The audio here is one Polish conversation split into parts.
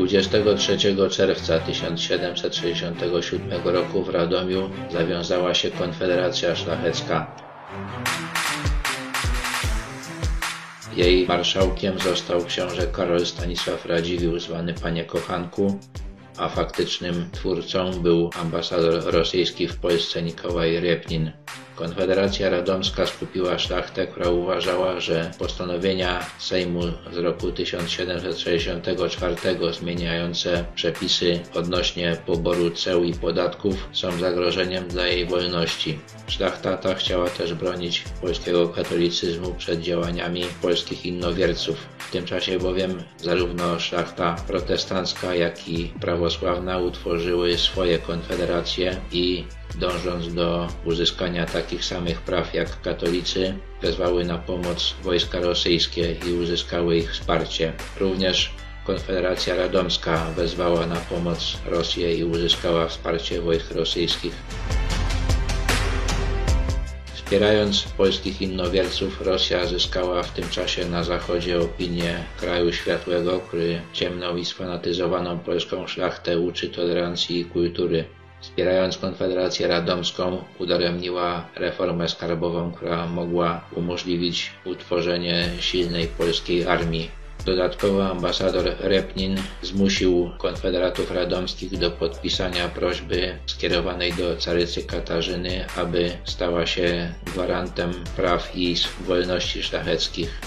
23 czerwca 1767 roku w Radomiu zawiązała się Konfederacja Szlachecka. Jej marszałkiem został książę Karol Stanisław Radziwiłł, zwany Panie Kochanku, a faktycznym twórcą był ambasador rosyjski w Polsce Nikołaj Repnin. Konfederacja Radomska skupiła szlachtę, która uważała, że postanowienia Sejmu z roku 1764 zmieniające przepisy odnośnie poboru ceł i podatków są zagrożeniem dla jej wolności. Szlachta ta chciała też bronić polskiego katolicyzmu przed działaniami polskich innowierców. W tym czasie bowiem zarówno szlachta protestancka, jak i prawosławna utworzyły swoje konfederacje i dążąc do uzyskania takich samych praw jak katolicy, wezwały na pomoc wojska rosyjskie i uzyskały ich wsparcie. Również Konfederacja Radomska wezwała na pomoc Rosję i uzyskała wsparcie wojsk rosyjskich. Wspierając polskich innowierców, Rosja zyskała w tym czasie na zachodzie opinię kraju światłego, który ciemną i sfanatyzowaną polską szlachtę uczy tolerancji i kultury. Wspierając Konfederację Radomską, udaremniła reformę skarbową, która mogła umożliwić utworzenie silnej polskiej armii. Dodatkowo ambasador Repnin zmusił konfederatów radomskich do podpisania prośby skierowanej do carycy Katarzyny, aby stała się gwarantem praw i wolności szlacheckich.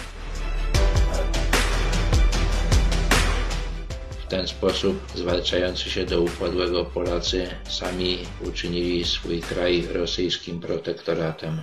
W ten sposób zwalczający się do upadłego Polacy sami uczynili swój kraj rosyjskim protektoratem.